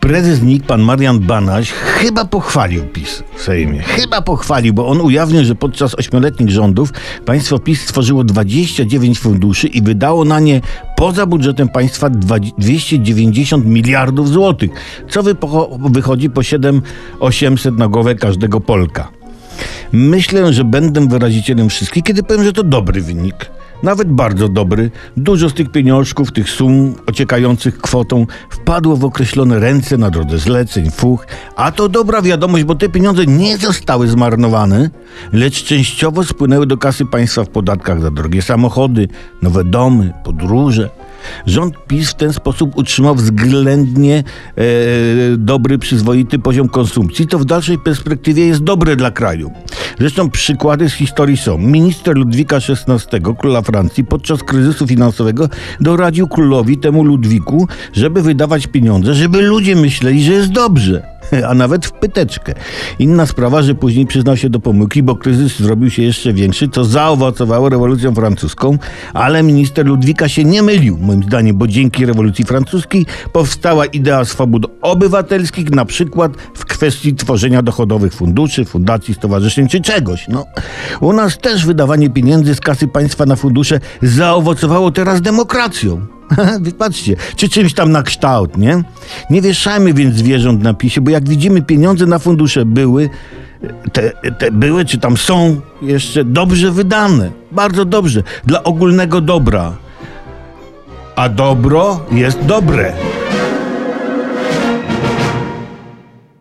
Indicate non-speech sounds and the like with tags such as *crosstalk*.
Prezes NIK, pan Marian Banaś, chyba pochwalił PiS w Sejmie. Chyba pochwalił, bo on ujawnił, że podczas ośmioletnich rządów państwo PiS stworzyło 29 funduszy i wydało na nie poza budżetem państwa 290 miliardów złotych, co wychodzi po 7-800 na głowę każdego Polka. Myślę, że będę wyrazicielem wszystkich, kiedy powiem, że to dobry wynik. Nawet bardzo dobry. Dużo z tych pieniążków, tych sum ociekających kwotą wpadło w określone ręce na drodze zleceń, fuch. A to dobra wiadomość, bo te pieniądze nie zostały zmarnowane, lecz częściowo spłynęły do kasy państwa w podatkach za drogie samochody, nowe domy, podróże. Rząd PiS w ten sposób utrzymał względnie e, dobry, przyzwoity poziom konsumpcji, to w dalszej perspektywie jest dobre dla kraju. Zresztą przykłady z historii są. Minister Ludwika XVI, króla Francji, podczas kryzysu finansowego doradził królowi, temu Ludwiku, żeby wydawać pieniądze, żeby ludzie myśleli, że jest dobrze *laughs* a nawet w pyteczkę. Inna sprawa, że później przyznał się do pomyłki, bo kryzys zrobił się jeszcze większy, co zaowocowało rewolucją francuską, ale minister Ludwika się nie mylił, moim zdaniem, bo dzięki rewolucji francuskiej powstała idea swobód obywatelskich, na przykład w kwestii tworzenia dochodowych funduszy, fundacji, stowarzyszeń czy czegoś. No, u nas też wydawanie pieniędzy z kasy państwa na fundusze zaowocowało teraz demokracją. *laughs* Patrzcie, czy czymś tam na kształt, nie? Nie wieszajmy więc zwierząt na pisie, bo jak widzimy, pieniądze na fundusze były, te, te były, czy tam są jeszcze dobrze wydane. Bardzo dobrze. Dla ogólnego dobra. A dobro jest dobre.